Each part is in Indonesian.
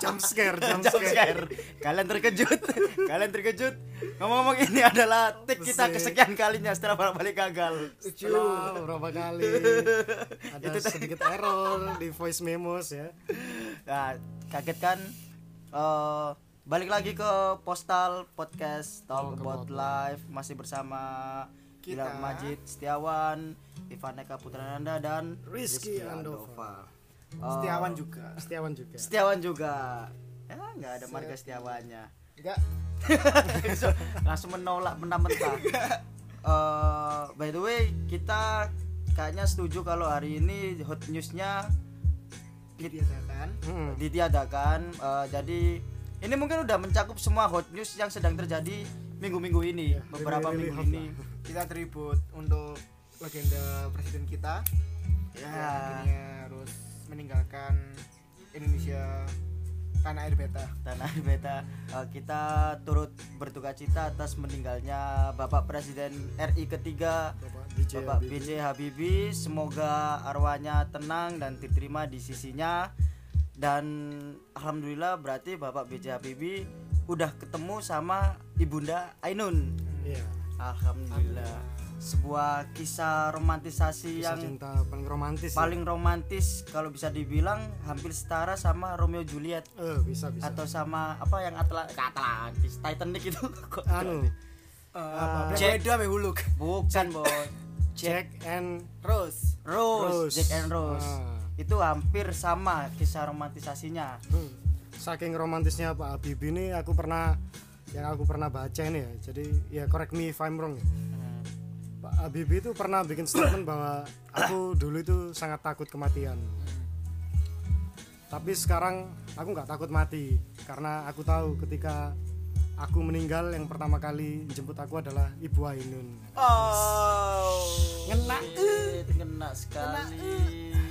jump scare jump Jump scare scare. Kalian terkejut. Kalian terkejut. Ngomong-ngomong ini adalah take kita kesekian kalinya setelah balik gagal. setelah berapa kali ada Itu sedikit error di voice memos ya Nah, kaget kan? Eh, balik lagi ke postal podcast Talk About Life masih bersama Kita. Gilang Majid Setiawan, Ivan Eka Putrananda dan Rizky Andova. Eh, Setiawan juga. Setiawan juga Setiawan juga. Ya, nggak ada marga Setiawannya. Enggak. Langsung menolak mentah-mentah. Eh, by the way, kita kayaknya setuju kalau hari ini hot newsnya Diadakan. Hmm. ditiadakan Eh, jadi ini mungkin udah mencakup semua hot news yang sedang terjadi minggu-minggu ini Ya, beberapa really, minggu ini Kita tribut untuk legenda presiden kita ya yang akhirnya harus meninggalkan Indonesia tanah air beta. tanah air beta Eh, kita turut berduka cita atas meninggalnya Bapak Presiden RI ketiga Bapak BJ Bapak Habibie. BJ Habibie semoga arwahnya tenang dan diterima di sisinya dan alhamdulillah berarti Bapak BJ Habibie udah ketemu sama ibunda Ainun Iya. Alhamdulillah. Sebuah kisah romantisasi Kisah yang cinta paling romantis ya. paling romantis kalau bisa dibilang hampir setara sama Romeo Juliet eh bisa bisa atau sama apa yang Atla Atlantis Titanic itu Kok- anu? Black Jack- Huluk. bukan boy Jack and Rose. Rose, Rose. Jack and Rose Ah. itu hampir sama kisah romantisasinya Hmm. saking romantisnya Pak Habibie ini aku pernah yang aku pernah baca ini ya jadi ya correct me if I'm wrong ya Hmm. Habibie itu pernah bikin statement bahwa aku dulu itu sangat takut kematian. Tapi sekarang aku nggak takut mati karena aku tahu ketika aku meninggal yang pertama kali jemput aku adalah Ibu Ainun. Oh. Ngena. Shit, ngena sekali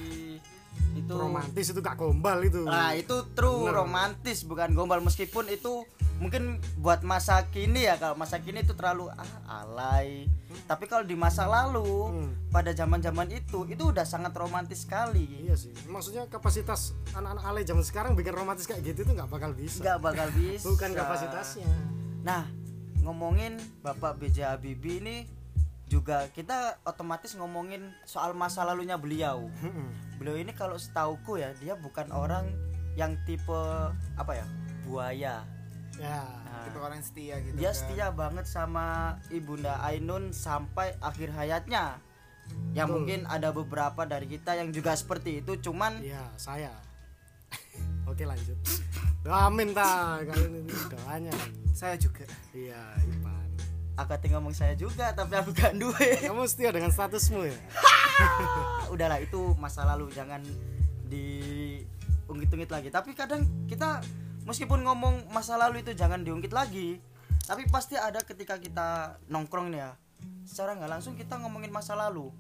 itu romantis itu gak gombal itu Nah itu true Bener. romantis bukan gombal meskipun itu mungkin buat masa kini ya kalau masa kini itu terlalu ah, alay. Tapi kalau di masa lalu Hmm. pada zaman-zaman itu itu udah sangat romantis sekali. iya sih maksudnya kapasitas anak-anak alay zaman sekarang bikin romantis kayak gitu itu nggak bakal bisa Nggak bakal bisa. bukan kapasitasnya Nah ngomongin Bapak B.J. Habibie ini juga kita otomatis ngomongin soal masa lalunya beliau. Beliau ini kalau setauku ya dia bukan orang yang tipe apa ya buaya. ya Nah, Tipe orang setia gitu. dia kan. setia banget sama ibunda Ainun sampai akhir hayatnya yang Betul. mungkin ada beberapa dari kita yang juga seperti itu cuman Iya, saya. Oke, lanjut. Amin ta, kalian ini doanya. Saya juga. Iya, Ipan. Aku ngomong saya juga tapi aku gak duwe Kamu setia dengan statusmu ya? udahlah itu masa lalu jangan diungkit-ungkit lagi. Tapi kadang kita meskipun ngomong masa lalu itu jangan diungkit lagi tapi pasti ada ketika kita nongkrong nih ya secara nggak langsung kita ngomongin masa lalu.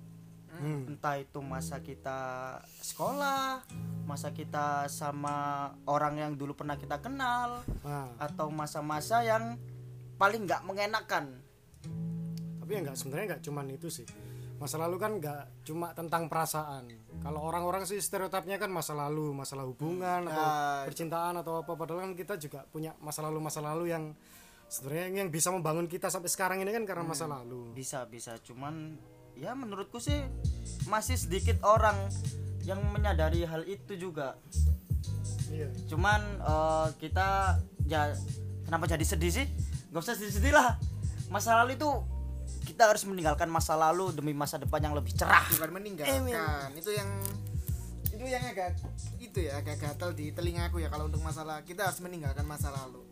Hmm. entah itu masa kita sekolah masa kita sama orang yang dulu pernah kita kenal Nah, atau masa-masa yang paling nggak mengenakan tapi ya nggak sebenarnya nggak cuman itu sih. Masa lalu kan nggak cuma tentang perasaan. Kalau orang-orang sih stereotipnya kan masa lalu, masalah hubungan atau Ah. percintaan atau apa padahal kan kita juga punya masa lalu masa lalu yang sebenarnya yang bisa membangun kita sampai sekarang ini kan karena masa lalu. bisa bisa cuman ya menurutku sih masih sedikit orang yang menyadari hal itu juga Iya. cuman eh, kita ya kenapa jadi sedih sih nggak usah sedih-sedih lah masa lalu itu kita harus meninggalkan masa lalu demi masa depan yang lebih cerah Bukan meninggalkan. Itu yang itu yang agak itu ya agak gatal di telingaku ya kalau untuk masalah kita harus meninggalkan masa lalu.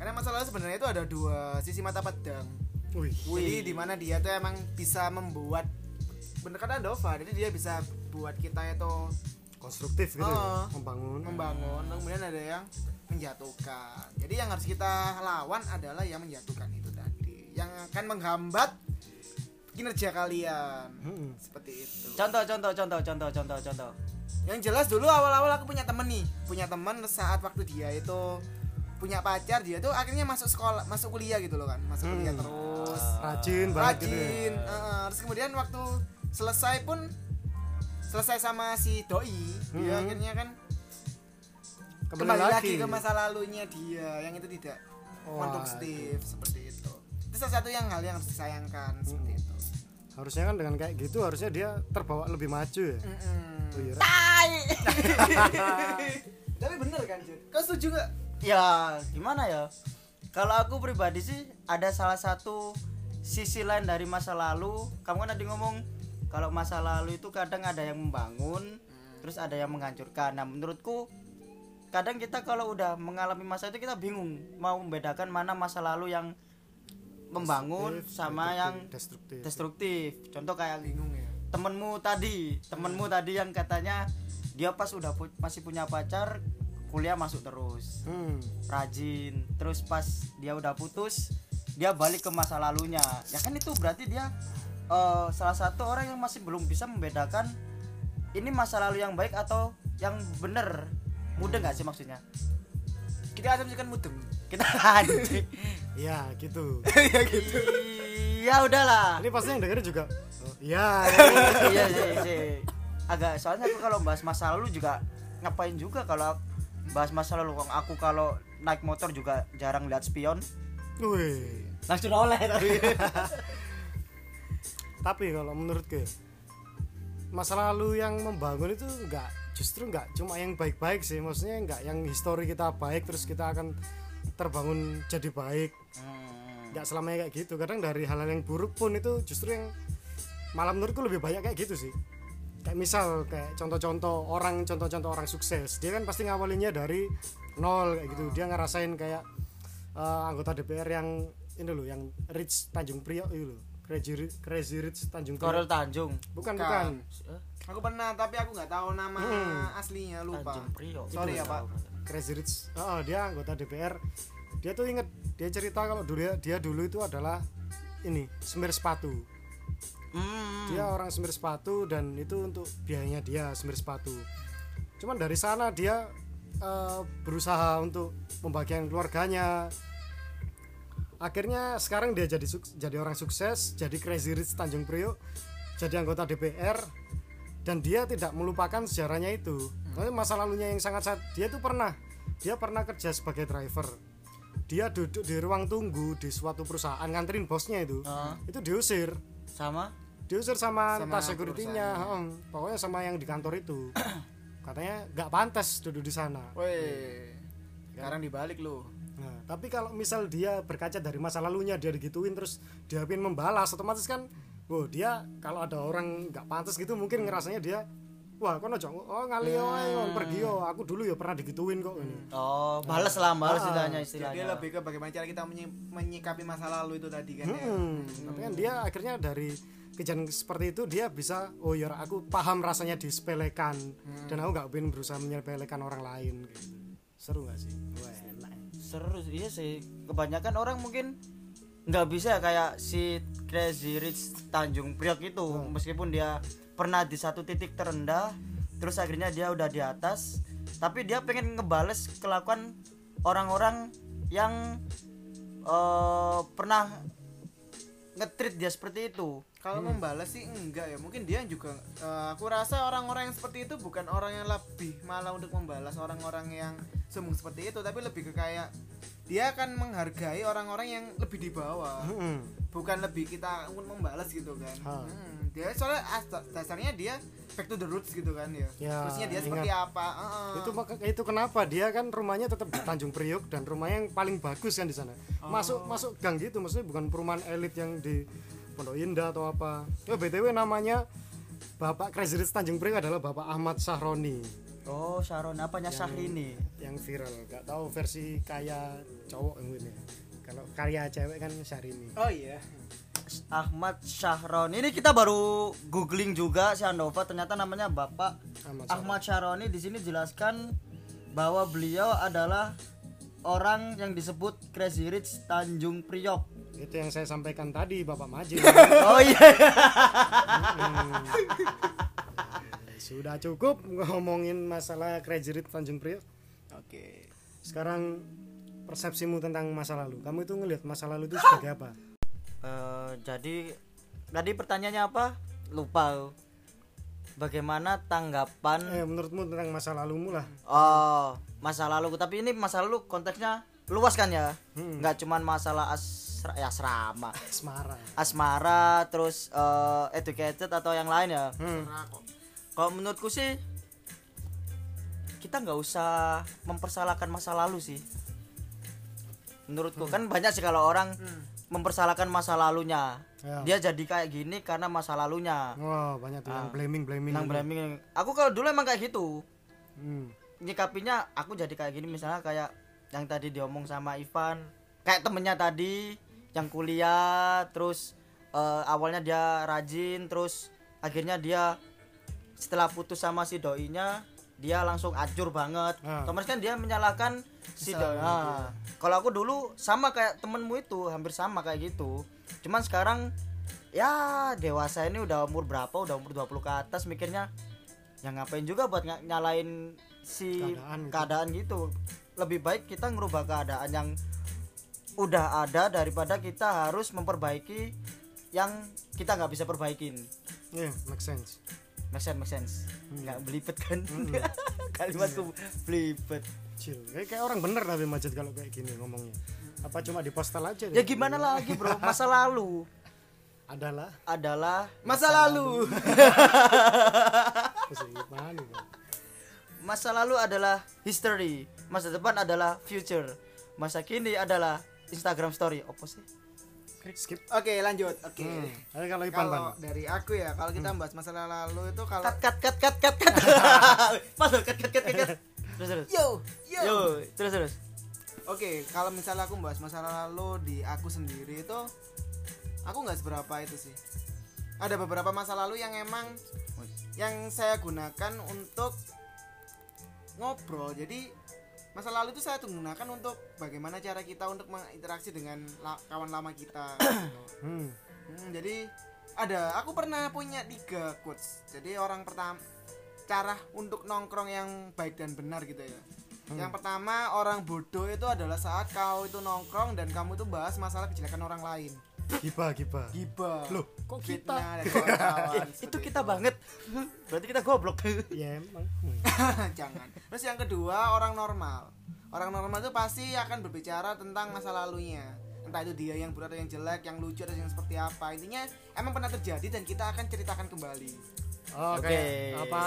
Karena masa lalu sebenarnya itu ada dua sisi mata pedang. Wih. Jadi di mana dia tuh emang bisa membuat bener kata Dova, jadi dia bisa buat kita itu konstruktif gitu Oh. ya, membangun. membangun, kemudian ada yang menjatuhkan. Jadi yang harus kita lawan adalah yang menjatuhkan itu tadi, yang akan menghambat kinerja kalian. Mm-mm. Seperti itu. contoh contoh contoh contoh contoh contoh Yang jelas dulu awal-awal aku punya temen nih, punya temen saat waktu dia itu punya pacar dia tuh akhirnya masuk sekolah, masuk kuliah gitu loh kan, masuk Hmm. kuliah terus. Rajin banget gitu ya. rajin eh, terus kemudian waktu selesai pun selesai sama si doi dia Hmm. akhirnya kan kembali, kembali lagi. lagi ke masa lalunya dia yang itu tidak Waduh. konduktif seperti itu itu salah satu yang hal yang harus disayangkan seperti itu harusnya kan dengan kayak gitu harusnya dia terbawa lebih maju ya? Mm-mm. oh, iya. tapi bener kan Jun? Kau setuju gak ya gimana ya? Kalau aku pribadi sih ada salah satu sisi lain dari masa lalu. Kamu kan tadi ngomong kalau masa lalu itu kadang ada yang membangun terus ada yang menghancurkan. Nah menurutku kadang kita kalau udah mengalami masa itu kita bingung mau membedakan mana masa lalu yang membangun Destruktif, sama destruktif, yang destruktif. destruktif. Contoh kayak bingung ya. Temenmu tadi temenmu tadi yang katanya dia pas udah pu- masih punya pacar kuliah masuk terus. Hmm. rajin. Terus pas dia udah putus dia balik ke masa lalunya. Ya kan itu berarti dia eh, salah satu orang yang masih belum bisa membedakan ini masa lalu yang baik atau yang bener. Mudah nggak sih maksudnya? Kita asumsikan mudeng kita anjing ya gitu. Ya gitu. Ya udahlah. Ini pasti yang dengerin juga. Oh, ya iya sih, sih. agak soalnya aku kalau bahas masa lalu juga ngapain juga kalau bahas masa lalu. Kong. aku kalau naik motor juga jarang lihat spion. Wih. langsung oleh tapi. Tapi kalau menurutku ya, masa lalu yang membangun itu enggak justru enggak cuma yang baik-baik sih. Maksudnya enggak yang histori kita baik terus kita akan terbangun jadi baik. Hmm. enggak selamanya kayak gitu. Kadang dari hal-hal yang buruk pun itu justru yang malam menurutku lebih banyak kayak gitu sih. Kayak misal kayak contoh-contoh orang contoh-contoh orang sukses. Dia kan pasti ngawalinnya dari nol kayak gitu. Dia ngerasain kayak eh, anggota DPR yang ini loh yang Rich Tanjung Priok itu loh. Crazy Rich, Crazy Rich Tanjung Korel Priok Tanjung. Bukan Bukan. bukan. Eh, aku pernah tapi aku nggak tahu nama Hmm. aslinya lupa. Tanjung Priok. Sorry ya, Pak. Crazy Rich. Oh, dia anggota DPR dia tuh inget dia cerita kalau dulu dia, dulu itu adalah ini semir sepatu. Hmm. dia orang semir sepatu dan itu untuk biayanya dia semir sepatu. Cuman dari sana dia eh, berusaha untuk membagian keluarganya. Akhirnya sekarang dia jadi jadi orang sukses jadi crazy rich Tanjung Priok jadi anggota DPR dan dia tidak melupakan sejarahnya itu. Tapi masa lalunya yang sangat dia tuh pernah dia pernah kerja sebagai driver. Dia duduk di ruang tunggu di suatu perusahaan nganterin bosnya itu. Ah, itu diusir. Sama? Diusir sama, Sama entah security-nya heeh. pokoknya sama yang di kantor itu. Katanya nggak pantas duduk di sana. Woi, sekarang dibalik lu. nah, tapi kalau misal dia berkaca dari masa lalunya dia digituin terus dia pengen membalas otomatis kan wow dia kalau ada orang nggak pantas gitu mungkin ngerasanya dia wah kok ojo oh ngali oh, ayo, pergi yo aku dulu ya pernah digituin kok. Ini. Oh balas lah balas Ah, istilahnya Jadi istilahnya. lebih ke bagaimana cara kita menyi- menyikapi masa lalu itu tadi kan ya. Hmm, tapi kan dia akhirnya dari kejadian seperti itu dia bisa oh ya aku paham rasanya disepelekan. Dan aku nggak pengen berusaha menyepelekan orang lain. Gitu. seru gak sih? Wah, enak. Seru sih, iya sih. Kebanyakan orang mungkin nggak bisa kayak si Crazy Rich Tanjung Priok itu. Meskipun dia pernah di satu titik terendah terus akhirnya dia udah di atas. Tapi dia pengen ngebales kelakuan orang-orang yang eh, pernah ngetrit dia seperti itu Kalau membalas sih enggak ya. Mungkin dia juga eh, aku rasa orang-orang yang seperti itu bukan orang yang lebih malah untuk membalas orang-orang yang sombong seperti itu, tapi lebih ke kayak dia akan menghargai orang-orang yang lebih di bawah. Hmm, Bukan lebih kita membalas gitu kan. Ha. Hmm, dia soalnya as- dasarnya dia back to the roots gitu kan ya. Ya, Terusnya dia ingat. seperti apa? Heeh. itu maka- itu kenapa dia kan rumahnya tetap di Tanjung Priok dan rumahnya yang paling bagus kan di sana masuk masuk gang gitu maksudnya bukan perumahan elit yang di Pondok Indah atau apa. Oh, btw namanya Bapak Crazy Rich Tanjung Priok adalah Bapak Ahmad Sahroni. Oh Sharon apanya Syahrini yang viral. Nggak tahu versi kaya cowok yang ini. Kalau karya cewek kan Syahrini Oh iya. Ahmad Syahron ini kita baru googling juga si Andova. Ternyata namanya Bapak Ahmad Ahmad Syaroni di sini jelaskan bahwa beliau adalah orang yang disebut Crazy Rich Tanjung Priok. Itu yang saya sampaikan tadi Bapak Majid Oh iya. sudah cukup ngomongin masalah Crazy Rich Tanjung Priok Oke. sekarang persepsimu tentang masa lalu kamu itu ngelihat masa lalu itu sebagai apa Eh, jadi tadi pertanyaannya apa? Lupa. bagaimana tanggapan eh menurutmu tentang masa lalumu lah oh masa lalu tapi ini masa lalu konteksnya luas kan ya Hmm. nggak cuman masalah asra, ya, asrama asmara asmara terus eh, educated atau yang lain ya hmm. kalau menurutku sih kita nggak usah mempersalahkan masa lalu sih menurutku kan banyak sih kalau orang mempersalahkan masa lalunya Ya. dia jadi kayak gini karena masa lalunya Wah banyak tuh yang Ah. blaming blaming nang gitu. blaming aku kalau dulu emang kayak gitu Hmm. nyikapinya aku jadi kayak gini misalnya kayak yang tadi diomong sama Ivan. Kayak temennya tadi yang kuliah terus eh, awalnya dia rajin terus akhirnya dia setelah putus sama si doinya dia langsung acur banget. Ah. otomatis kan dia menyalahkan si doi Nah, kalau aku dulu sama kayak temenmu itu hampir sama kayak gitu. Cuman sekarang ya dewasa ini udah umur berapa? Udah umur 20 ke atas mikirnya ya ngapain juga buat nyalain si Keadaan keadaan, gitu. gitu lebih baik kita ngerubah keadaan yang udah ada daripada kita harus memperbaiki yang kita nggak bisa perbaikin. Iya, make sense. Make sense make sense. Hmm. nggak belibet kan? Kalimatku belibet. Chill. Kayak, kayak orang bener tapi Majid kalau kayak gini ngomongnya. Apa cuma di postal aja ya gimana lagi bro? Masa lalu. Adalah. Adalah Masa lalu. Gimana nih, Bang? masa lalu adalah history masa depan adalah future masa kini adalah Instagram story apa sih skip Oke, lanjut. Oke. hmm. Ayo kalau Ipan Kalau dari aku ya, kalau kita bahas masalah lalu itu kalau cut cut cut cut cut cut Pasal cut cut cut cut terus terus yo, yo. yo terus terus Oke, kalau misalnya aku bahas masalah lalu di aku sendiri itu aku nggak seberapa itu sih. Ada beberapa masa lalu yang emang yang saya gunakan untuk ngobrol. Jadi masa lalu itu saya tuh gunakan untuk bagaimana cara kita untuk menginteraksi dengan la- kawan lama kita. gitu. hmm. Hmm, jadi ada aku pernah punya tiga quotes. Jadi orang pertama cara untuk nongkrong yang baik dan benar gitu ya. Yang pertama orang bodoh itu adalah saat kau itu nongkrong dan kamu itu bahas masalah kejelekan orang lain. giba giba Gibah. Loh, kok kita? Itu kita banget berarti kita goblok ya emang Hmm. Jangan. Terus yang kedua orang normal. Orang normal itu pasti akan berbicara tentang masa lalunya. Entah itu dia yang buruk atau yang jelek, yang lucu atau yang seperti apa. Intinya emang pernah terjadi dan kita akan ceritakan kembali. Oke. kayak apa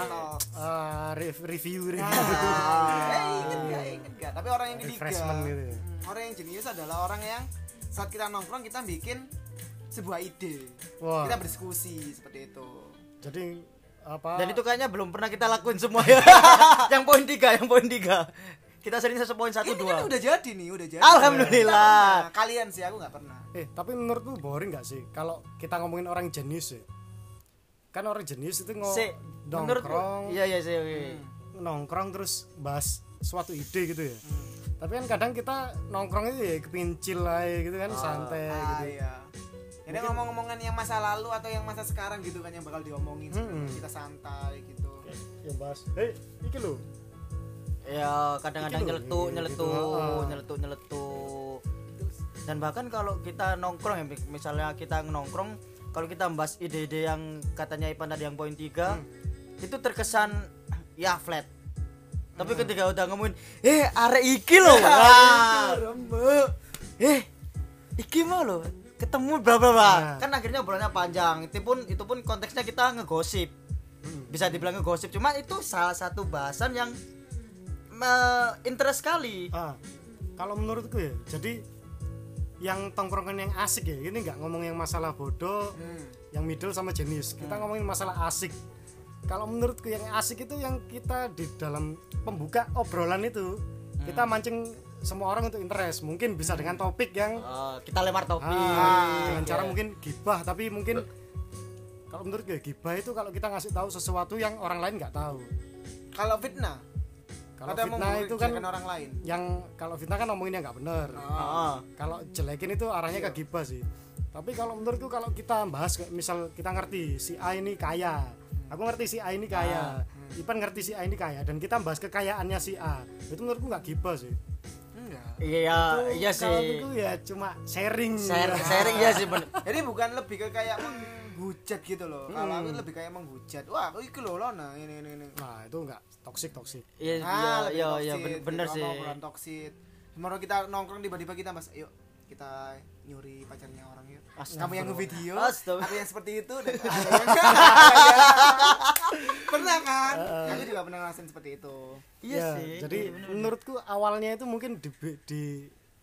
eh, rev- review review Eh, inget gak, inget gak. Tapi orang yang ketiga, gitu ya. hmm, orang yang jenius adalah orang yang saat kita nongkrong kita bikin sebuah ide. Wah. Kita berdiskusi seperti itu. jadi apa dan itu kayaknya belum pernah kita lakuin semua ya yang poin tiga yang poin tiga kita sering satu poin satu Ini dua kan udah jadi nih, udah jadi. Alhamdulillah. Kalian sih, aku nggak pernah. eh tapi menurutmu boring nggak sih kalau kita ngomongin orang jenius ya kan orang jenius itu ngo Si, menurut nongkrong iya iya sih oke. nongkrong terus bahas suatu ide gitu ya Hmm. tapi kan kadang kita nongkrong itu ya kepingin chill aja gitu kan santai Ah, gitu iya. Ini ngomong-ngomongan yang masa lalu atau yang masa sekarang gitu kan yang bakal diomongin. Hmm. kita santai gitu. ya bahas eh iki lo ya kadang-kadang nyeletuk iya, nyeletuk gitu. Ah. nyeletuk nyeletuk dan bahkan kalau kita nongkrong ya misalnya kita nongkrong kalau kita membahas ide-ide yang katanya Ipan tadi yang poin tiga itu terkesan ya flat tapi ketika udah ngomongin eh arek iki loh wah eh iki mah lo ketemu bla bla bla. Nah. kan akhirnya obrolannya panjang. Itu pun itu pun konteksnya kita ngegosip. Bisa dibilang ngegosip. Cuma itu salah satu bahasan yang eh, interest sekali. Ah kalau menurutku ya jadi yang tongkrongan yang asik ya ini nggak ngomong yang masalah bodoh Hmm. yang middle sama jenis kita ngomongin masalah asik. Kalau menurutku yang asik itu yang kita di dalam pembuka obrolan itu kita mancing semua orang untuk interest. Mungkin bisa dengan topik yang Eh, kita lempar topik. Ah, dengan cara Ya. mungkin gibah tapi mungkin kalau menurut gue gibah itu kalau kita ngasih tahu sesuatu yang orang lain nggak tahu. Kalau fitnah, kalau fitnah itu kan orang lain. yang kalau fitnah kan ngomongin yang nggak bener. Ah, kalau jelekin itu arahnya ke gibah sih. Tapi kalau menurutku kalau kita bahas kayak misal kita ngerti si A ini kaya. Aku ngerti si A ini kaya. Ipan ngerti si A ini kaya. Dan kita bahas kekayaannya si A. Itu menurutku nggak gibah sih. Iya Itu iya kalau sih itu ya cuma sharing. Share sharing iya sih bener. Jadi bukan lebih ke kayak meng- hujat gitu loh. Kalau aku lebih kayak menghujat. Wah aku iki loh Lona ini ini ini. Nah itu enggak toxic toxic. Iya iya Ah, iya iya toksit, bener, gitu, bener sih. obrolan toksit Kemarin kita nongkrong tiba-tiba kita mas yuk kita nyuri pacarnya orang yuk kamu yang ngevideo? Aku yang seperti itu? Dan ada yang- pernah kan? Aku juga pernah ngerasain seperti itu. Iya Ya, sih. jadi iya, bener. menurutku awalnya itu mungkin di, di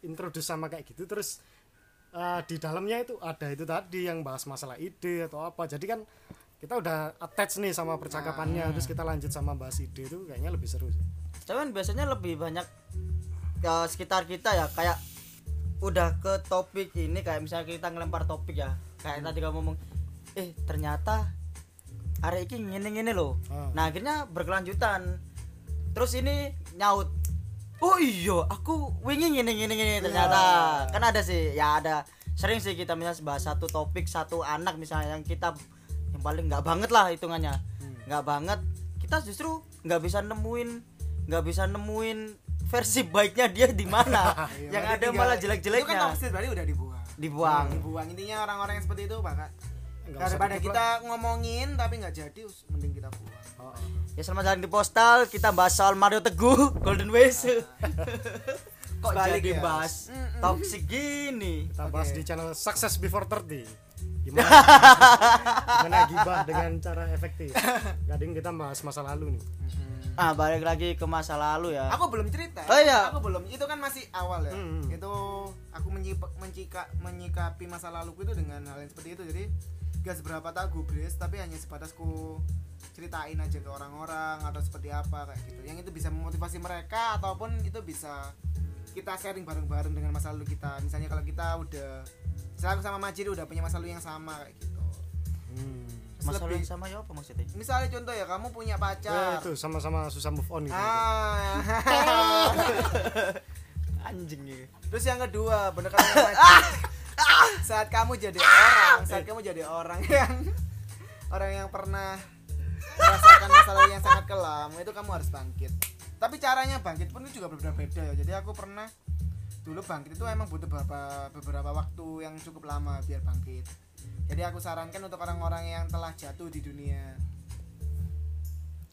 introduce sama kayak gitu terus eh, di dalamnya itu ada itu tadi yang bahas masalah ide atau apa. Jadi kan kita udah attach nih sama percakapannya terus kita lanjut sama bahas ide itu kayaknya lebih seru sih. cuman biasanya lebih banyak ya, sekitar kita ya kayak udah ke topik ini kayak misalnya kita ngelempar topik ya. Kayak tadi kamu ngomong eh ternyata hari ini ngene ngene loh. Ah. nah akhirnya berkelanjutan. Terus ini nyaut oh iya aku wingi ngene ngene ngene ternyata kan ada sih ya ada. Sering sih kita misalnya bahas satu topik satu anak misalnya yang kita yang paling nggak banget lah hitungannya. Nggak banget. Kita justru nggak bisa nemuin nggak bisa nemuin versi baiknya dia di mana? Iya, yang ada tinggal- malah itu kan jelek-jeleknya toksit berarti udah dibuang. Dibuang. Dibuang. Intinya orang-orang yang seperti itu bakal usah daripada kita ngomongin tapi nggak jadi mending kita buang. Oh, oh. ya selamat datang di postal. Kita bahas soal Mario Teguh Golden Ways. Kok Sebalik jadi ya? bahas Mm-mm. toxic gini. Kita bahas Oke. di channel Success Before 30 gimana? Gimana gibah dengan cara efektif? Kadang kita bahas masa lalu nih ah balik lagi ke masa lalu ya. Aku belum cerita Oh, iya. aku belum. Itu kan masih awal ya. Hmm. itu aku mencika, menyikapi masa laluku itu dengan hal yang seperti itu. Jadi gak seberapa tak gubris tapi hanya sebatas ku ceritain aja ke orang-orang atau seperti apa kayak gitu. Yang itu bisa memotivasi mereka ataupun itu bisa kita sharing bareng-bareng dengan masa lalu kita. Misalnya kalau kita udah misalnya aku sama Majid udah punya masa lalu yang sama kayak gitu. Hmm. Terus masa lalu lebih- yang sama ya apa maksudnya misalnya contoh ya kamu punya Ya, pacar itu sama-sama susah move on gitu ah anjing nih Terus yang kedua, bener kata Majid. saat kamu jadi orang, saat kamu jadi orang yang orang yang pernah merasakan masalah yang sangat kelam, itu kamu harus bangkit. Tapi caranya bangkit pun itu juga berbeda-beda ya. Jadi aku pernah dulu bangkit itu emang butuh beberapa beberapa waktu yang cukup lama biar bangkit. Jadi aku sarankan untuk orang-orang yang telah jatuh di dunia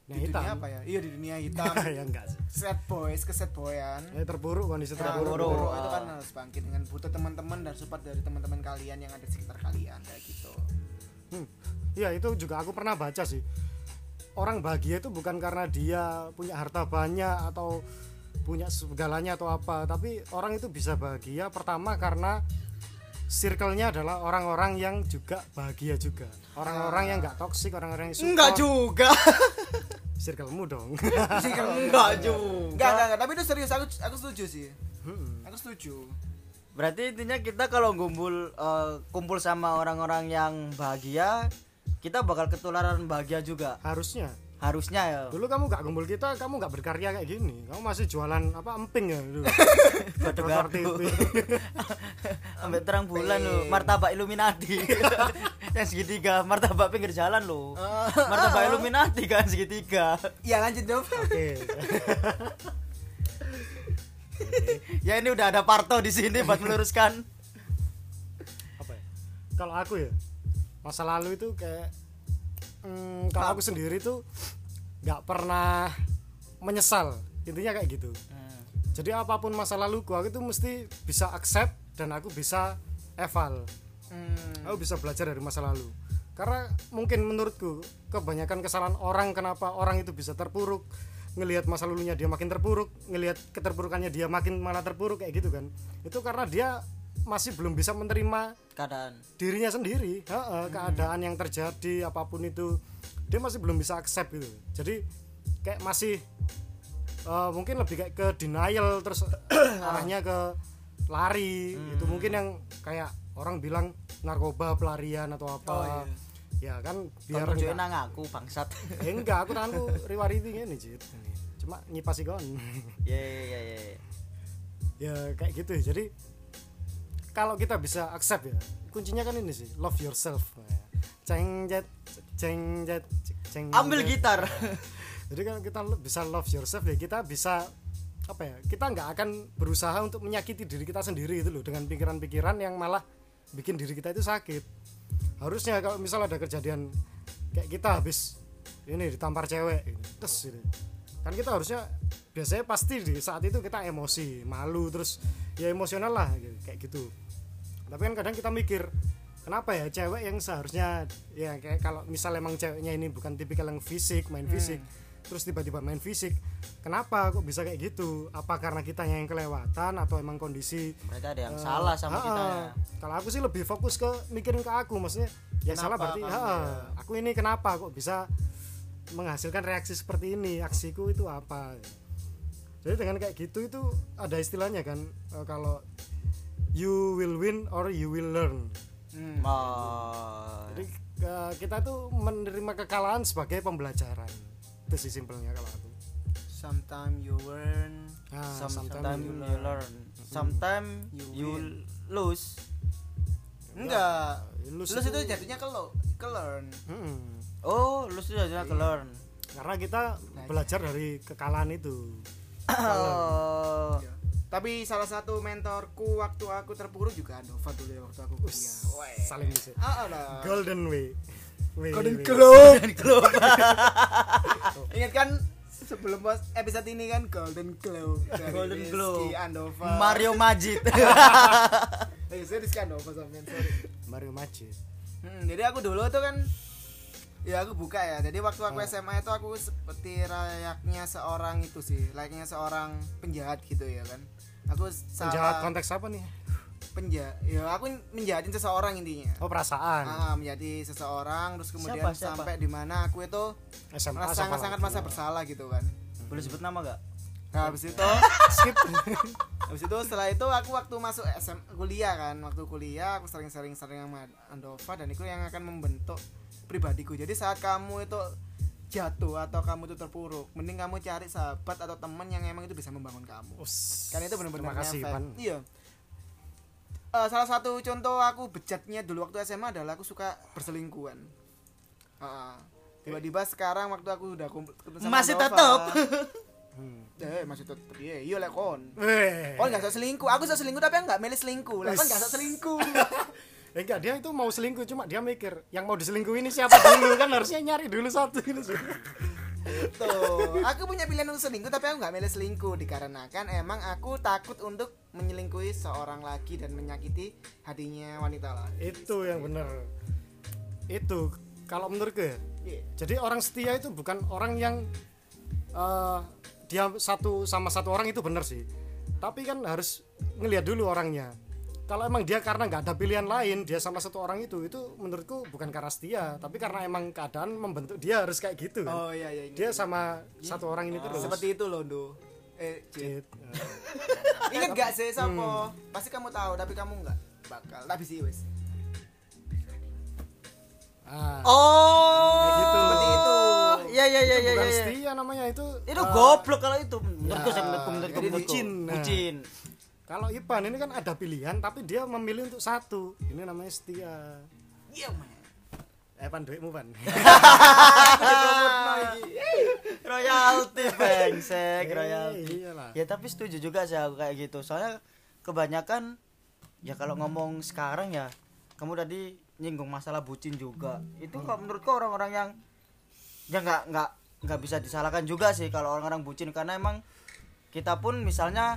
Nah, di hitam. dunia apa ya? Iya di dunia hitam. ya enggak sih Sad boys, ke sad boyan. ya, terburuk kondisi Ya, terburuk terburuk. buruk itu kan harus bangkit dengan butuh teman-teman dan support dari teman-teman kalian yang ada di sekitar kalian kayak gitu. Hmm. Ya itu juga aku pernah baca sih. Orang bahagia itu bukan karena dia punya harta banyak atau punya segalanya atau apa, tapi orang itu bisa bahagia pertama karena circle-nya adalah orang-orang yang juga bahagia juga. Orang-orang yang enggak toksik, orang-orang yang support. enggak juga Circle-mu dong. enggak juga Enggak, enggak, enggak, tapi itu serius aku aku setuju sih. Hmm. Aku setuju. Berarti intinya kita kalau ngumpul eh, kumpul sama orang-orang yang bahagia, kita bakal ketularan bahagia juga. Harusnya. Harusnya ya. Dulu kamu nggak kumpul kita, kamu nggak berkarya kayak gini. Kamu masih jualan apa emping ya dulu. Gado-gado. Sampai terang bulan lo, martabak Illuminati. yang segitiga, martabak pinggir jalan lo. Martabak Illuminati kan segitiga. Iya lanjut dong. Oke. Ya ini udah ada Parto di sini buat meluruskan. apa ya kalau aku ya masa lalu itu kayak mm, kalau aku sendiri tuh nggak pernah menyesal. Intinya kayak gitu. Jadi apa pun masa laluku aku tuh mesti bisa accept dan aku bisa eval. Hmm. aku bisa belajar dari masa lalu. Karena mungkin menurutku kebanyakan kesalahan orang kenapa orang itu bisa terpuruk ngelihat masa lalunya dia makin terpuruk ngelihat keterpurukannya dia makin malah terpuruk kayak gitu kan. Itu karena dia masih belum bisa menerima Keadaan. dirinya sendiri Heeh, keadaan yang terjadi apa pun itu dia masih belum bisa accept gitu jadi kayak masih eh, mungkin lebih kayak ke denial terus arahnya ke lari itu mungkin yang kayak orang bilang narkoba pelarian atau apa ya kan biar enggak, nang aku bangsat. eh, enggak aku tanganku riwariti ini Jit. Cuma nyipasi kon Ya ya ya ya. ya kayak gitu jadi kalau kita bisa accept ya kuncinya kan ini sih love yourself ceng jet ceng Ambil gitar. jadi kalau kita bisa love yourself ya kita bisa apa ya kita nggak akan berusaha untuk menyakiti diri kita sendiri itu loh dengan pikiran-pikiran yang malah bikin diri kita itu sakit harusnya kalau misal ada kejadian kayak kita habis ini ditampar cewek gitu, terus gitu. kan kita harusnya biasanya pasti di saat itu kita emosi malu terus ya emosional lah gitu, kayak gitu tapi kan kadang kita mikir kenapa ya cewek yang seharusnya ya kayak kalau misal emang ceweknya ini bukan tipikal yang fisik main fisik terus tiba-tiba main fisik kenapa kok bisa kayak gitu apa karena kita yang kelewatan atau emang kondisi berarti ada yang eh, salah sama ha-ha. kita ya kalau aku sih lebih fokus ke mikirin ke aku maksudnya ya Kenapa salah berarti ha-ha. ya? aku ini kenapa kok bisa menghasilkan reaksi seperti ini aksiku itu apa jadi dengan kayak gitu itu ada istilahnya kan eh, kalau you will win or you will learn Hmm. Oh. jadi eh, kita tuh menerima kekalahan sebagai pembelajaran itu sih simpelnya kalau aku Sometimes you learn. nah, Some- sometimes sometimes you you learn. learn sometimes You you lose Enggak. Lose Lus itu- itu jatuhnya ke lo, ke learn. Mm-mm. oh lose itu jadinya ke learn karena kita belajar dari kekalahan itu oh Iya. Tapi salah satu mentorku waktu aku terpuruk juga Andova dulu ya waktu aku kuliah. Saling bisa Ah, ada. golden way Way, Golden way. Globe. Ingat kan sebelum pas episode ini kan Golden Globe dari Golden Rizky Globe. Andova. Mario Majid Eh, saya Rizky Andova sampean, sorry. Mario Majid Hmm, jadi aku dulu tuh kan ya aku buka ya. Jadi waktu aku Oh. SMA itu aku seperti layaknya seorang itu sih, layaknya seorang penjahat gitu ya kan. Aku penjahat salah konteks apa nih penjahat. Ya aku menjahatin seseorang intinya. oh perasaan Ah, menjadi seseorang terus kemudian Siapa, siapa? sampai di mana aku itu SMA merasa sangat-sangat lagi. merasa bersalah gitu kan. boleh sebut nama gak Nah, habis itu skip habis itu setelah itu aku waktu masuk SM kuliah kan waktu kuliah aku sering-sering sering sama Andova dan itu yang akan membentuk pribadiku jadi saat kamu itu jatuh atau kamu itu terpuruk mending kamu cari sahabat atau teman yang emang itu bisa membangun kamu Us, kan itu benar-benar terima kasih. Pan iya Eh, salah satu contoh aku bejatnya dulu waktu SMA adalah aku suka berselingkuhan Ah, tiba-tiba sekarang waktu aku udah kumpul Masih Andova, tetep. Hmm. eh masih tetep iya iya lah kon Weh. Oh enggak sok selingkuh. Aku sok selingkuh tapi aku enggak milih selingkuh. Lah kan enggak sok selingkuh. Enggak dia itu mau selingkuh cuma dia mikir yang mau diselingkuh ini siapa dulu? Kan harusnya nyari dulu satu gitu sih Tuh, aku punya pilihan untuk selingkuh tapi aku enggak milih selingkuh dikarenakan emang aku takut untuk menyelingkuhi seorang lagi dan menyakiti hatinya wanita lain. itu yang bener itu kalau menurutku ya. Iya. jadi orang setia itu bukan orang yang eh, dia satu sama satu orang itu bener sih. Tapi kan harus ngelihat dulu orangnya kalau emang dia karena nggak ada pilihan lain dia sama satu orang itu itu menurutku bukan karena setia tapi karena emang keadaan membentuk dia harus kayak gitu kan Oh iya iya. dia sama satu orang ini terus seperti itu loh, Do. Eh, Cid. Cid. Ingat gak sih Sopo? Pasti kamu tahu tapi kamu enggak bakal. Tapi sih wis. ah oh gitu. Seperti itu. iya iya iya iya bukan iya. setia namanya itu itu eh, goblok kalau itu menurutku sih menurutku menurutku jadi menurutku. bucin. Nah. Kalau Ipan ini kan ada pilihan tapi dia memilih untuk satu. Ini namanya setia. Iya, man. eh pan duitmu pan royalti bengsek Eh, royalti. iyalah. ya tapi setuju juga sih aku kayak gitu. Soalnya kebanyakan ya kalau ngomong sekarang ya kamu tadi nyinggung masalah bucin juga. Itu kalau menurutku orang-orang yang ya nggak nggak nggak bisa disalahkan juga sih kalau orang-orang bucin. Karena emang kita pun misalnya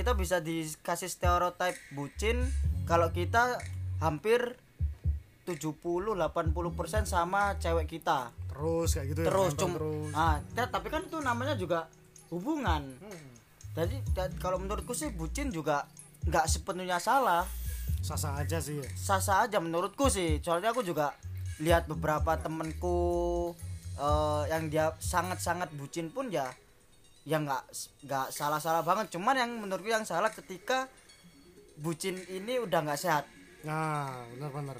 kita bisa dikasih stereotip bucin kalau kita hampir 70-80% sama cewek kita. Terus kayak gitu ya, terus nempel cum terus. Ah kan- tapi kan itu namanya juga hubungan. Hmm. jadi kalau menurutku sih bucin juga nggak sepenuhnya salah. Sasa aja sih ya. Sah-sah aja menurutku sih. Soalnya aku juga lihat beberapa temenku eh, yang dia sangat-sangat bucin pun ya ya nggak nggak salah-salah banget. Cuman yang menurutku yang salah ketika bucin ini udah nggak sehat. Nah benar-benar.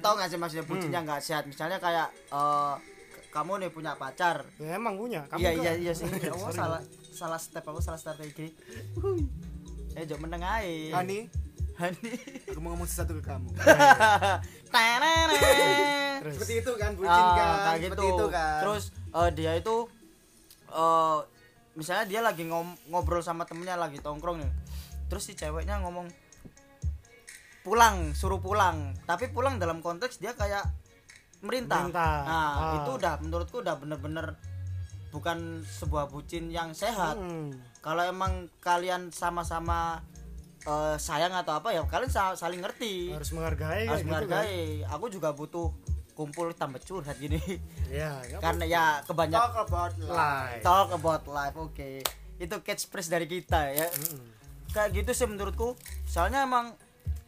Tau nggak sih maksudnya bucin yang nggak sehat? Misalnya kayak eh, k- kamu nih punya pacar. Ya emang punya. Iya kok- iya iya sih. Allah Sorry. salah salah step aku salah gini eh jok meneng ae. Hani, Hani. Aku mau ngomong sesuatu ke kamu. Seperti itu kan bucin Ah, kan. kayak Seperti gitu. itu kan. terus eh, dia itu eh misalnya dia lagi ngom- ngobrol sama temennya lagi tongkrong nih terus si ceweknya ngomong pulang suruh pulang tapi pulang dalam konteks dia kayak merintah, Merintah. nah Ah. itu udah menurutku udah bener-bener bukan sebuah bucin yang sehat Hmm. kalau emang kalian sama-sama eh, sayang atau apa ya kalian sa- saling ngerti harus menghargai harus kayak gitu kan. menghargai aku juga butuh kumpul tambah curhat gini. Ya karena ya kebanyakan talk about life. Talk about life oke. Itu catchphrase dari kita ya. Mm-mm. kayak gitu sih menurutku. Soalnya emang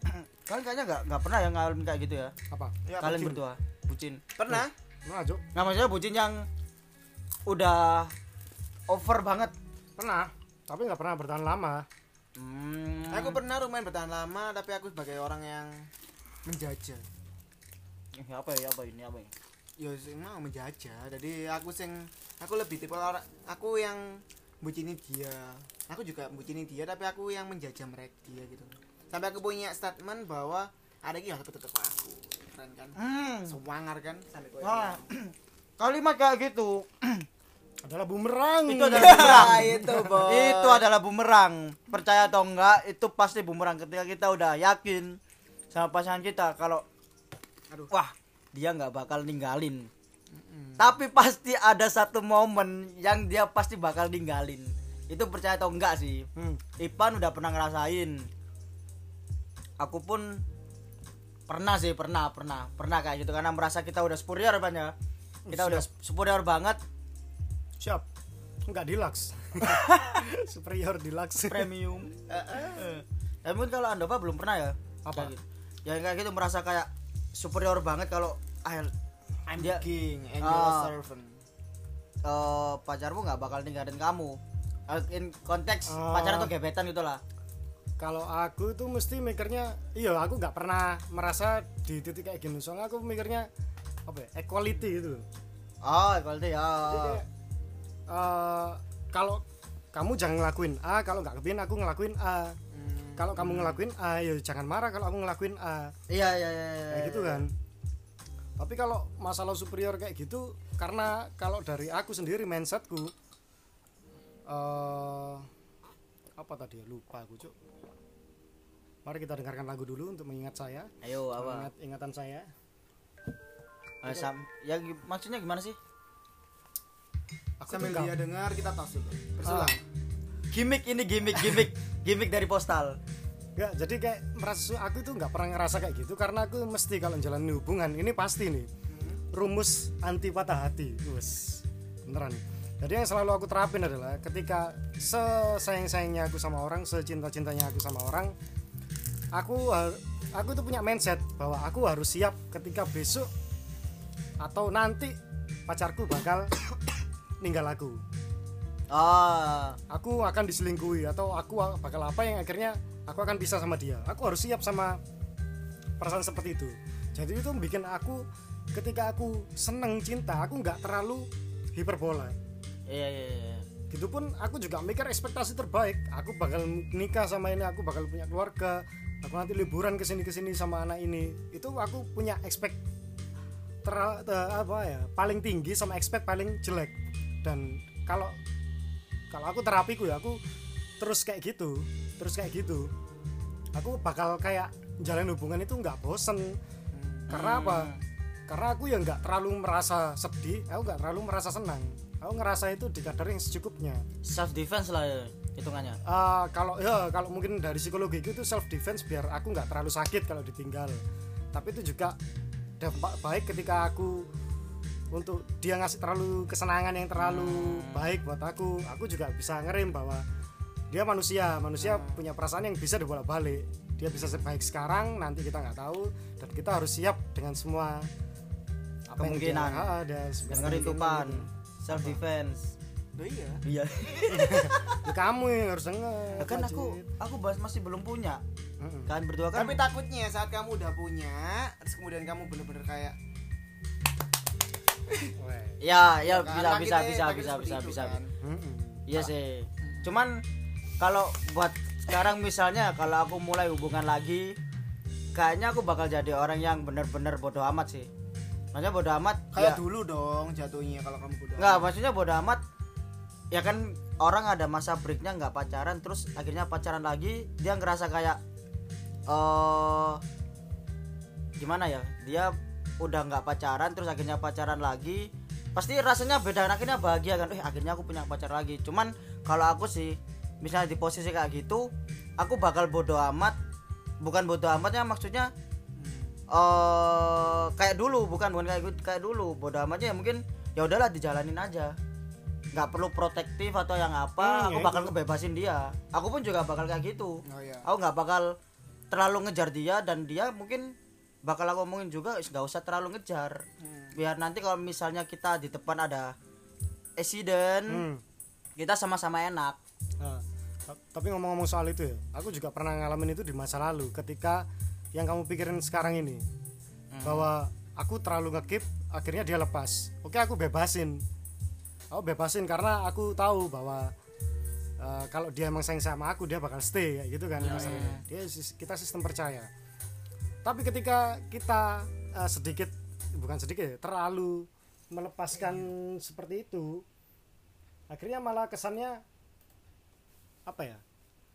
kalian kayaknya nggak nggak pernah yang ngalamin kayak gitu ya. Apa? Ya, kalian bucin. berdua bucin. Pernah? Nah Cuk. nggak maksudnya bucin yang udah over banget. Pernah tapi nggak pernah bertahan lama. Hmm, aku pernah lumayan bertahan lama tapi aku sebagai orang yang menjajah ini apa ya apa ini apa ini? Ya sing mau menjajah. Jadi aku sing aku lebih tipe orang aku yang bucini dia. Aku juga bucini dia tapi aku yang menjajah mereka dia gitu. Sampai aku punya statement bahwa ada yang harus betul aku. Keren kan? Hmm. sewangar kan? Sampai koyo Nah, kalimat kayak gitu adalah bumerang. Itu adalah bumerang. Itu bos. itu adalah bumerang. Percaya atau enggak itu pasti bumerang. Ketika kita udah yakin sama pasangan kita kalau Aduh. wah dia nggak bakal ninggalin. Tapi pasti ada satu momen yang dia pasti bakal ninggalin. Itu percaya atau enggak sih? Hmm. Ipan udah pernah ngerasain. Aku pun pernah sih pernah pernah pernah kayak gitu. Karena merasa kita udah superior Pan ya. Kita udah superior banget. Siap. Nggak deluxe. Superior deluxe. Premium. Tapi kalau anda belum pernah ya? Apa? Kayak gitu. ya kayak gitu merasa kayak superior banget kalau ah, I'm dia king and Ah. you're a servant eh, pacarmu nggak bakal ninggalin kamu Eh, in konteks Ah. pacaran atau gebetan gitulah kalau aku tuh mesti mikirnya iya aku nggak pernah merasa di titik kayak gini soalnya aku mikirnya apa ya equality gitu oh quality ya Jadi kayak, eh, kalau kamu jangan ngelakuin A kalau nggak kepin aku ngelakuin A. kalau kamu ngelakuin A ya jangan marah kalau aku ngelakuin A iya iya iya iya. kayak gitu kan. Tapi kalau masalah superior kayak gitu karena kalau dari aku sendiri mindsetku eh apa tadi ya? Lupa aku cuk. Mari kita dengarkan lagu dulu untuk mengingat saya. Ayo apa? Mengingat ingatan saya. Eh, sam ya maksudnya gimana sih? Aku sambil dia dengar kita dulu Ah, bersulang gimmick ini gimmick gimmick gimmick dari postal. Nggak jadi kayak merasa aku tuh nggak pernah ngerasa kayak gitu karena aku mesti kalau jalan hubungan ini pasti nih. Rumus anti patah hati wes. Beneran. Jadi yang selalu aku terapin adalah ketika sesayang sayangnya aku sama orang secinta cintanya aku sama orang aku aku tuh punya mindset bahwa aku harus siap ketika besok atau nanti pacarku bakal ninggal aku ah. Aku akan diselingkuhi atau aku bakal apa yang akhirnya aku akan pisah sama dia. Aku harus siap sama perasaan seperti itu. Jadi itu bikin aku ketika aku seneng cinta aku nggak terlalu hiperbola. Iya iya iya gitu pun aku juga mikir ekspektasi terbaik. Aku bakal nikah sama ini aku bakal punya keluarga. Aku nanti liburan ke sini ke sini sama anak ini. Itu aku punya expect ter, ter- apa ya paling tinggi sama expect paling jelek. Dan kalau kalau aku terapiku ya aku terus kayak gitu terus kayak gitu. Aku bakal kayak jalan hubungan itu nggak bosen. Karena apa? Karena aku ya nggak terlalu merasa sedih aku nggak terlalu merasa senang. Aku ngerasa itu di kadar yang secukupnya. Self defense lah ya, hitungannya. Eh, kalau ya kalau mungkin dari psikologi itu self defense biar aku nggak terlalu sakit kalau ditinggal. Tapi itu juga dampak baik ketika aku untuk dia ngasih terlalu kesenangan yang terlalu baik buat aku aku juga bisa ngerem bahwa dia manusia manusia punya perasaan yang bisa dibolak balik dia bisa sebaik sekarang nanti kita nggak tahu dan kita harus siap dengan semua apa yang dia- Kemungkinan. Ah, ada kemungkinan gitu. self defense Oh iya iya Ya, kamu yang harus denger kan aku aku bahas masih belum punya Mm-mm. kan berdua kan tapi takutnya saat kamu udah punya terus kemudian kamu bener-bener kayak. Ya ya bisa nah, bisa bisa bisa bisa bisa kan. Mm-mm. iya sih. Cuman kalau buat sekarang misalnya kalau aku mulai hubungan lagi kayaknya aku bakal jadi orang yang bener-bener bodoh amat sih. Maksudnya bodoh amat kayak ya, dulu dong jatuhnya kalau kamu udah nggak maksudnya bodoh amat ya kan orang ada masa breaknya nggak pacaran terus akhirnya pacaran lagi dia ngerasa kayak eh gimana ya? Dia udah nggak pacaran terus akhirnya pacaran lagi pasti rasanya beda akhirnya bahagia kan eh akhirnya aku punya pacar lagi cuman kalau aku sih misalnya di posisi kayak gitu aku bakal bodoh amat bukan bodoh amatnya maksudnya eh kayak dulu bukan bukan kayak gitu kayak dulu bodoh amatnya ya mungkin ya udahlah dijalanin aja nggak perlu protektif atau yang apa Hmm, aku ya bakal itu. ngebebasin dia aku pun juga bakal kayak gitu Oh iya. aku nggak bakal terlalu ngejar dia dan dia mungkin bakal aku omongin juga "Is, nggak usah terlalu ngejar Hmm. biar nanti kalau misalnya kita di depan ada accident Hmm. kita sama-sama enak Nah, ta- tapi ngomong-ngomong soal itu ya, aku juga pernah ngalamin itu di masa lalu ketika yang kamu pikirin sekarang ini bahwa aku terlalu ngekip akhirnya dia lepas. Oke, aku bebasin. Aku bebasin karena aku tahu bahwa eh, kalau dia emang sayang sama aku dia bakal stay kayak gitu kan masalahnya. Dia sis- kita sistem percaya. Tapi ketika kita eh, sedikit bukan sedikit ya, terlalu melepaskan seperti itu akhirnya malah kesannya apa ya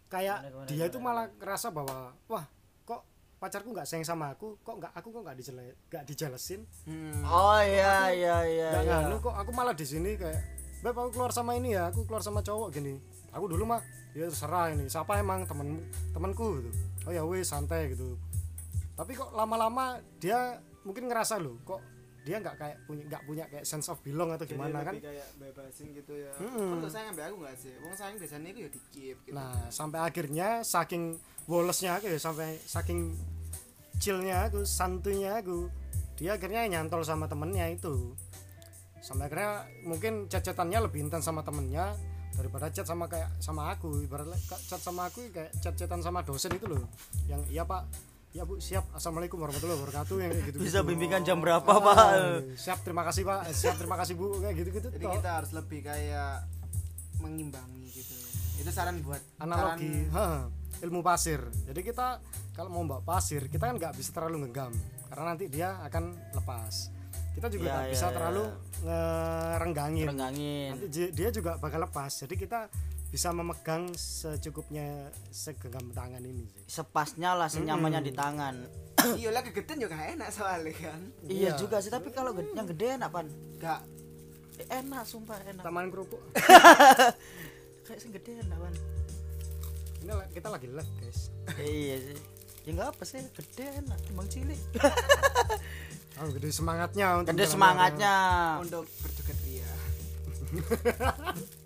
kayak Gimana, gimana, dia itu gimana, malah ngerasa bahwa wah kok pacarku nggak sayang sama aku? Kok nggak aku kok nggak dijele nggak dijelesin? Hmm. oh iya iya iya nggak iya. nganu kok aku malah di sini kayak beb aku keluar sama ini ya aku keluar sama cowok gini. Aku dulu mah ya terserah ini siapa emang temen temanku gitu? Oh ya wes santai gitu tapi kok lama-lama dia mungkin ngerasa loh kok dia nggak kayak punya nggak punya kayak sense of belong atau Jadi gimana kan lebih kayak bebasin gitu ya. Mm-mm. Untuk sayang ambil aku nggak sih? Wong sayang biasanya itu ya dikip gitu. Nah, sampai akhirnya saking wolesnya aku ya, sampai saking chillnya aku, santunya aku, dia akhirnya nyantol sama temennya itu. Sampai akhirnya mungkin chat-chatannya lebih intens sama temennya daripada chat sama kayak sama aku. Ibaratnya chat sama aku kayak chat-chatan sama dosen itu loh. Yang iya Pak, ya Bu, siap. Assalamualaikum warahmatullahi wabarakatuh yang kayak gitu. bisa bimbingan jam berapa pak siap, terima kasih Pak. Eh, Siap, terima kasih Bu, kayak gitu-gitu. Jadi toh. kita harus lebih kayak mengimbangi gitu. Itu saran buat analogi saran- ilmu pasir jadi kita kalau mau bawa pasir kita kan nggak bisa terlalu ngegam karena nanti dia akan lepas kita juga Ya, nggak ya, bisa ya. terlalu ngerenggangin renggangin nanti dia juga bakal lepas jadi kita bisa memegang secukupnya segenggam tangan ini sih. Sepasnya lah senyamannya di tangan. Iya lah kegedean juga enak soalnya kan. iya Iya. juga sih tapi kalau gede- yang gede enak pan. Gak. Eh, enak sumpah enak. Taman kerupuk. Kayak sing gede enak pan. Ini kita lagi live guys. Iya sih. Ya nggak apa sih gede enak timbang cilik. Oh gede semangatnya untuk gede semangatnya. untuk berjoget ria.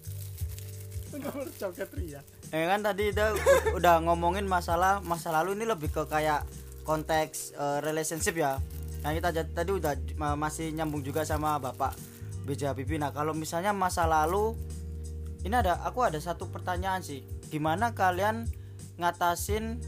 berjoget ria ya kan tadi udah udah ngomongin masalah masa lalu ini lebih ke kayak konteks eh, relationship ya. Nah kita tadi udah ma- masih nyambung juga sama bapak BJ Habibie. Nah kalau misalnya masa lalu ini ada aku ada satu pertanyaan sih. Gimana kalian ngatasin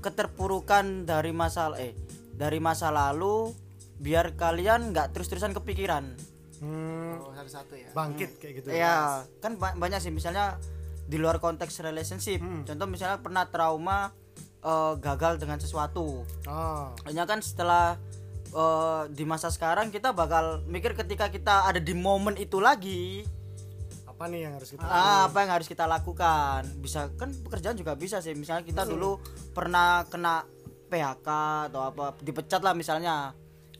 keterpurukan dari masa eh dari masa lalu biar kalian nggak terus-terusan kepikiran hmm, Oh satu-satu ya. bangkit kayak gitu Iya, kan ba- banyak sih misalnya di luar konteks relationship. Hmm. Contoh misalnya pernah trauma eh, gagal dengan sesuatu. oh Hanya kan setelah eh, di masa sekarang kita bakal mikir ketika kita ada di momen itu lagi, apa nih yang harus kita ah, apa yang harus kita lakukan? Bisa kan pekerjaan juga bisa sih. Misalnya kita dulu pernah kena PHK atau apa dipecat lah misalnya.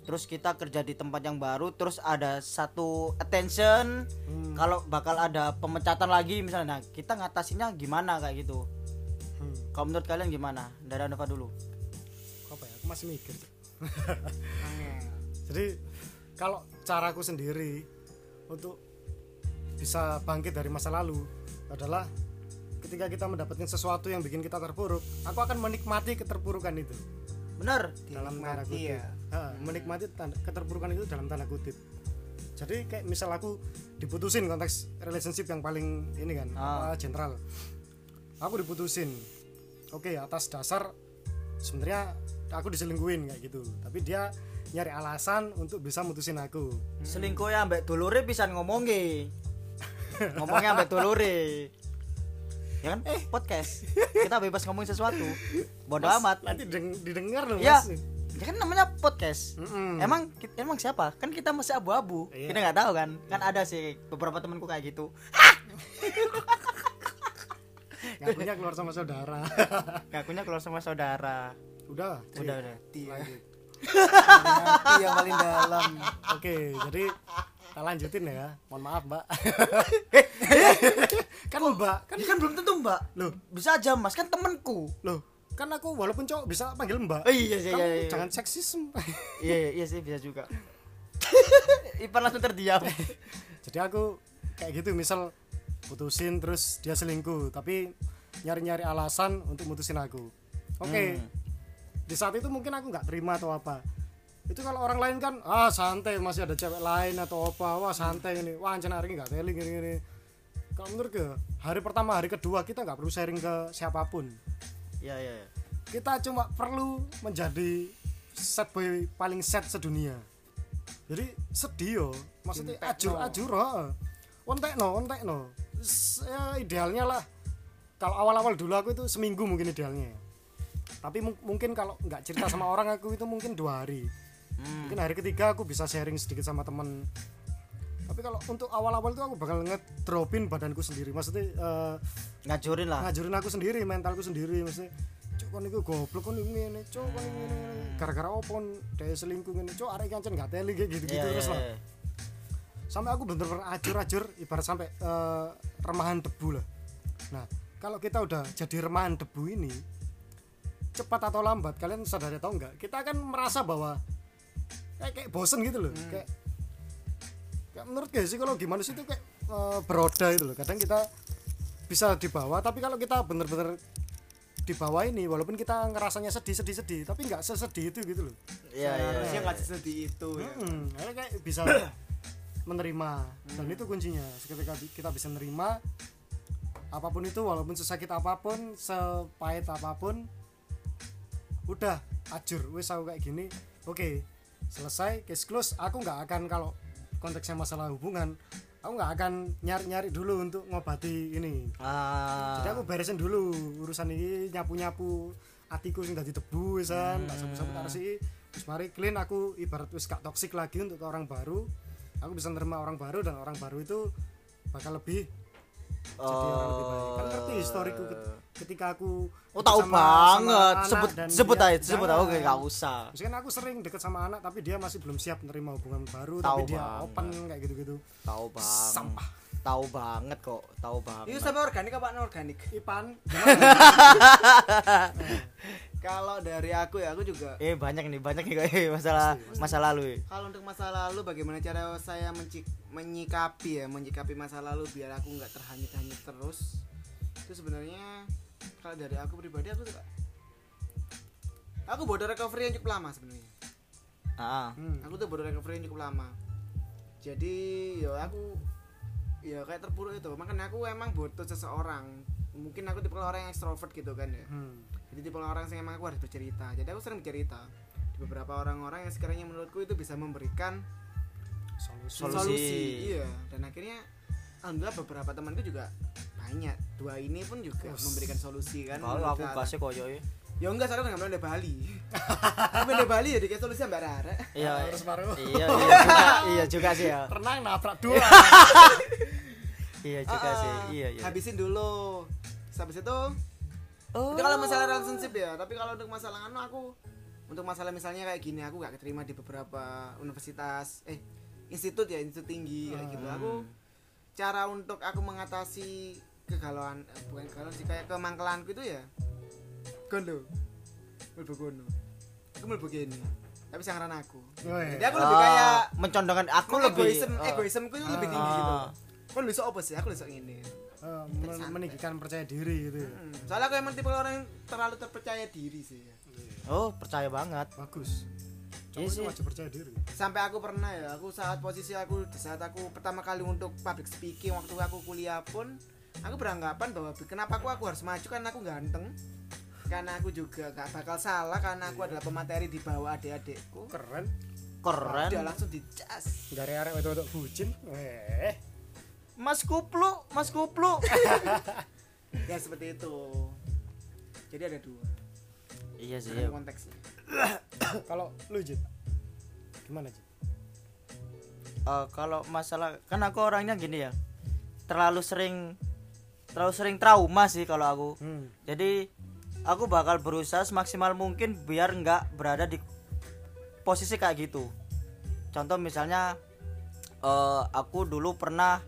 Terus kita kerja di tempat yang baru, terus ada satu attention, Hmm. kalau bakal ada pemecatan lagi misalnya nah, kita ngatasinnya gimana kayak gitu. Hmm. kalau menurut kalian gimana? Dari Nova dulu. Apa ya? Aku masih mikir. Jadi kalau caraku sendiri untuk bisa bangkit dari masa lalu adalah ketika kita mendapatkan sesuatu yang bikin kita terpuruk aku akan menikmati keterpurukan itu. Bener dalam tanda kutip. Ya. Ha, menikmati tanda- keterpurukan itu dalam tanda kutip. Jadi kayak misal aku diputusin konteks relationship yang paling ini kan Ah. apa general aku diputusin oke atas dasar sebenarnya aku diselingkuhin kayak gitu. Tapi dia nyari alasan untuk bisa mutusin aku. Selingkuh ya ambek dulure bisa ngomongi ngomongnya ambek dulure. Ya kan? Eh. Podcast. Kita bebas ngomongin sesuatu. Bodoh amat. nanti dideng- didengar loh ya mas ya kan namanya podcast. Mm-mm. emang emang siapa? Kan kita masih abu-abu. Iya. kita nggak tahu kan? Kan ada sih beberapa temanku kayak gitu. Ngakunya keluar sama saudara. Ngakunya keluar sama saudara. Udah. Udah udah. Iya, gitu. Hati yang paling dalam. oke jadi kita lanjutin ya. Mohon maaf mbak. Kan mbak. Kan kan, belum tentu mbak. Loh. Bisa aja mas. Kan temenku loh kan aku walaupun cowok bisa panggil mbak. Oh, iya, iya, iya, iya. jangan seksisme. Iya iya, iya sih bisa juga. Ipan langsung terdiam. Jadi aku kayak gitu misal putusin terus dia selingkuh tapi nyari-nyari alasan untuk mutusin aku. Oke. Hmm. di saat itu mungkin aku nggak terima atau apa. Itu kalau orang lain kan ah santai masih ada cewek lain atau apa wah santai ini. Wah anjir hari ini nggak teling ini ini kalau menurut ke hari pertama hari kedua kita nggak perlu sharing ke siapa pun iya iya. kita cuma perlu menjadi set boy paling set sedunia. Jadi sedih yo maksudnya ajur ajur heeh. ontekno ontekno. S- ya idealnya lah. Kalau awal-awal dulu aku itu seminggu mungkin idealnya. Tapi mu- mungkin kalau nggak cerita sama orang aku itu mungkin dua hari. Hmm. mungkin hari ketiga aku bisa sharing sedikit sama temen tapi kalau untuk awal-awal itu aku bakal ngedropin badanku sendiri. Maksudnya eh, ngajurin lah. ngajurin aku sendiri mentalku sendiri. Maksudnya cuk kon iku goblok kon iku ngene cuk kon iku ngene. Gara-gara opo dhewe selingkuh ngene cuk arek kancen gak teli kayak gitu-gitu Iya, terus iya, lah. iya. sampai aku bener-bener ajur-ajur ibarat sampai eh, remahan debu lah. Nah kalau kita udah jadi remahan debu ini cepat atau lambat kalian sadar atau enggak kita akan merasa bahwa kayak, kayak bosen gitu loh. Kayak kayak menurut gue psikologi manusia itu kayak eh, beroda itu loh. Kadang kita bisa dibawa tapi kalau kita bener-bener di bawah ini walaupun kita ngerasanya sedih sedih sedih tapi nggak sesedih itu gitu loh. Iya iya Harusnya iya. nggak sesedih itu ya. Hmm, akhirnya kayak bisa menerima. Dan itu kuncinya. Ketika kita bisa menerima apa pun itu walaupun sesakit apa pun sepahit apa pun udah ajur. Wes aku kayak gini oke selesai case close. Aku nggak akan kalau konteksnya masalah hubungan aku nggak akan nyari-nyari dulu untuk ngobati ini. Ah. Jadi aku beresin dulu urusan ini nyapu-nyapu atiku sing dadi debu wisan tak sabu-sabu tak resiki terus mari clean aku ibarat wis gak toksik lagi untuk orang baru aku bisa nerima orang baru dan orang baru itu bakal lebih jadi orang lebih baik kan ngerti historiku ket- ketika aku oh tahu sama- banget. sebut dan sebut dia- aja sebut aku Jangan. gak usah. Maksudnya kan aku sering deket sama anak tapi dia masih belum siap menerima hubungan baru Tahu tapi dia banget. open kayak gitu-gitu. Tahu bang Sampah. tahu banget kok tahu Itu banget. sampai organik apa organik? Ipan Kalau dari aku ya, aku juga eh banyak nih banyak nih eh, masalah masa lalu eh. kalau untuk masa lalu bagaimana cara saya menci- menyikapi ya menyikapi masa lalu biar aku nggak terhanyut-hanyut terus? Itu sebenarnya kalau dari aku pribadi aku suka. Aku bodoh recovery yang cukup lama sebenarnya. Ah. Hmm. aku tuh bodoh recovery yang cukup lama. Jadi ya aku ya kayak terpuruk itu. Makanya aku emang butuh seseorang. Mungkin aku tipe orang yang extrovert gitu kan ya. Hmm. Jadi tipe orang yang emang aku harus bercerita. Jadi aku sering bercerita. Di beberapa orang-orang yang sekiranya menurutku itu bisa memberikan Solusi. Solusi. iya. Dan akhirnya alhamdulillah beberapa temanku juga banyak. Dua ini pun juga Us. memberikan solusi kan kalau aku bahasnya koyo eh. ya enggak soalnya nggak dari Bali. Tapi dari Bali ya dikasih solusi mbak Rara. Iya. Harus baru. iya iya juga. Iya juga sih ya. Renang nabrak dua. Iya juga Ah, sih iya iya. Habisin dulu. Habis itu oh itu kalau masalah relationship ya tapi kalau untuk masalah anu aku untuk masalah misalnya kayak gini aku gak keterima di beberapa universitas eh institut ya institut tinggi kayak gitu. Aku cara untuk aku mengatasi kegalauan eh, bukan kegalauan sih kayak kemangkelanku itu ya gondo. Melbu gono aku melbu gini tapi sangaran aku. Woi. jadi aku lebih Ah, kayak mencondongkan aku lebih egoisme egoismeku itu lebih tinggi gitu. Kan bisa apa sih? Aku bisa ini Eh, men- meninggikan percaya diri gitu ya. Hmm, soalnya aku emang tipe orang yang terlalu terpercaya diri sih ya. oh percaya banget. Bagus. Iya cowok sih. itu wajib percaya diri. Sampai aku pernah ya aku saat posisi aku di saat aku pertama kali untuk public speaking waktu aku kuliah pun aku beranggapan bahwa kenapa aku aku harus maju? Karena aku ganteng. Karena aku juga gak bakal salah karena aku adalah pemateri di bawah adik-adikku. Keren. Keren. Dia langsung dicas dari arek wedok wedok bucin eh mas kuplu mas kuplu. Ya seperti itu. Jadi ada dua. Iya sih dalam konteksnya kalau lu Jit gimana Jit? Eh, kalau masalah kan aku orangnya gini ya terlalu sering terlalu sering trauma sih kalau aku. Hmm. jadi aku bakal berusaha semaksimal mungkin biar nggak berada di posisi kayak gitu. Contoh misalnya eh, aku dulu pernah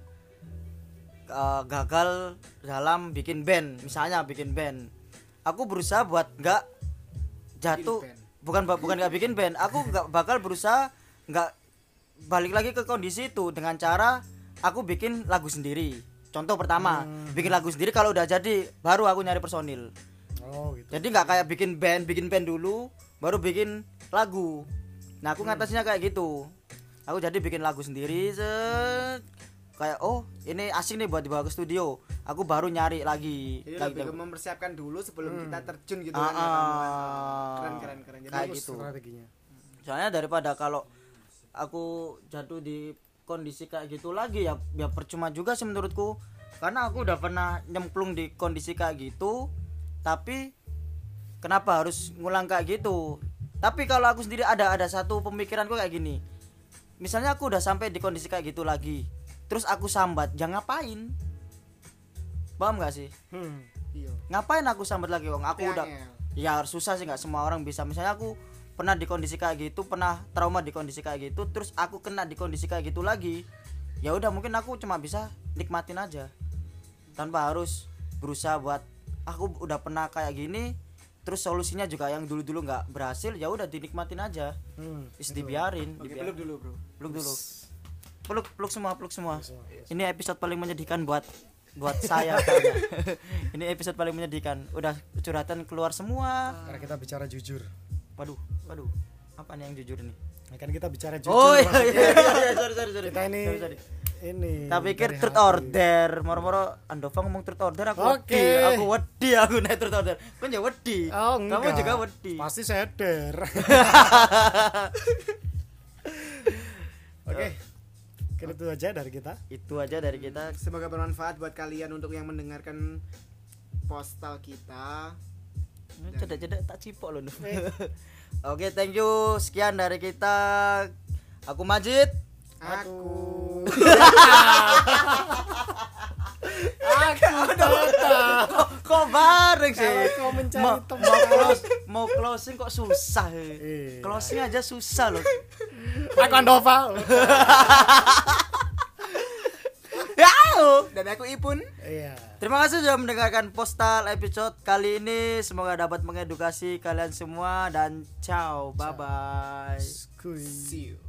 eh, gagal dalam bikin band misalnya bikin band. Aku berusaha buat nggak jatuh bukan bukan nggak bikin band aku nggak bakal berusaha nggak balik lagi ke kondisi itu dengan cara aku bikin lagu sendiri. Contoh pertama bikin lagu sendiri kalau udah jadi baru aku nyari personil. Oh gitu. Jadi nggak kayak bikin band bikin band dulu baru bikin lagu. Nah aku ngatasinya kayak gitu. Aku jadi bikin lagu sendiri set kayak oh ini asing nih buat dibawa ke studio aku baru nyari lagi Jadi lebih mempersiapkan dulu sebelum kita terjun gitu Ah, kan. ya, kamu, kan. ah. Keren keren keren. Jadi Kayak gitu. strateginya soalnya daripada kalau aku jatuh di kondisi kayak gitu lagi ya ya percuma juga sih menurutku karena aku udah pernah nyemplung di kondisi kayak gitu tapi kenapa harus ngulang kayak gitu tapi kalau aku sendiri ada ada satu pemikiranku kayak gini misalnya aku udah sampai di kondisi kayak gitu lagi terus aku sambat jangan ngapain paham gak sih hmm. Iya. ngapain aku sambat lagi wong aku udah ya harus susah sih nggak semua orang bisa misalnya aku pernah di kondisi kayak gitu pernah trauma di kondisi kayak gitu terus aku kena di kondisi kayak gitu lagi ya udah mungkin aku cuma bisa nikmatin aja tanpa harus berusaha buat aku udah pernah kayak gini terus solusinya juga yang dulu dulu nggak berhasil ya udah dinikmatin aja Hmm. is dibiarin dibiarin. peluk dulu, Bro. peluk dulu peluk peluk semua peluk semua. Semua, ini episode paling menyedihkan buat buat saya ini episode paling menyedihkan. Udah curhatan keluar semua. Karena kita bicara jujur. Waduh waduh. Apa nih yang jujur nih Nah, kan kita bicara jujur oh iya maksudnya. iya iya sorry sorry sorry. Kita ini Sorry, sorry. ini tak pikir truth hati. order. Moro-moro Andova ngomong truth order aku Oke. wedi. Aku wedi aku naik truth order. Kan ya wedi. Oh enggak. Kamu juga wedi. Pasti sadar oke Mungkin itu aja dari kita itu aja dari kita Semoga bermanfaat buat kalian untuk yang mendengarkan postal kita. cedek-cedek tak cipok loh. Eh. Oke, thank you. Sekian dari kita. Aku Majid. Aku. aku Tata Kok bareng sih? Kalau kau mencari mau, teman. mau close, mau closing kok susah. eh. Iya. Closing aja susah loh. aku Andova Yau. Dan aku Ipun. iya Terima kasih sudah mendengarkan postal episode kali ini. Semoga dapat mengedukasi kalian semua dan ciao. Bye bye. See you.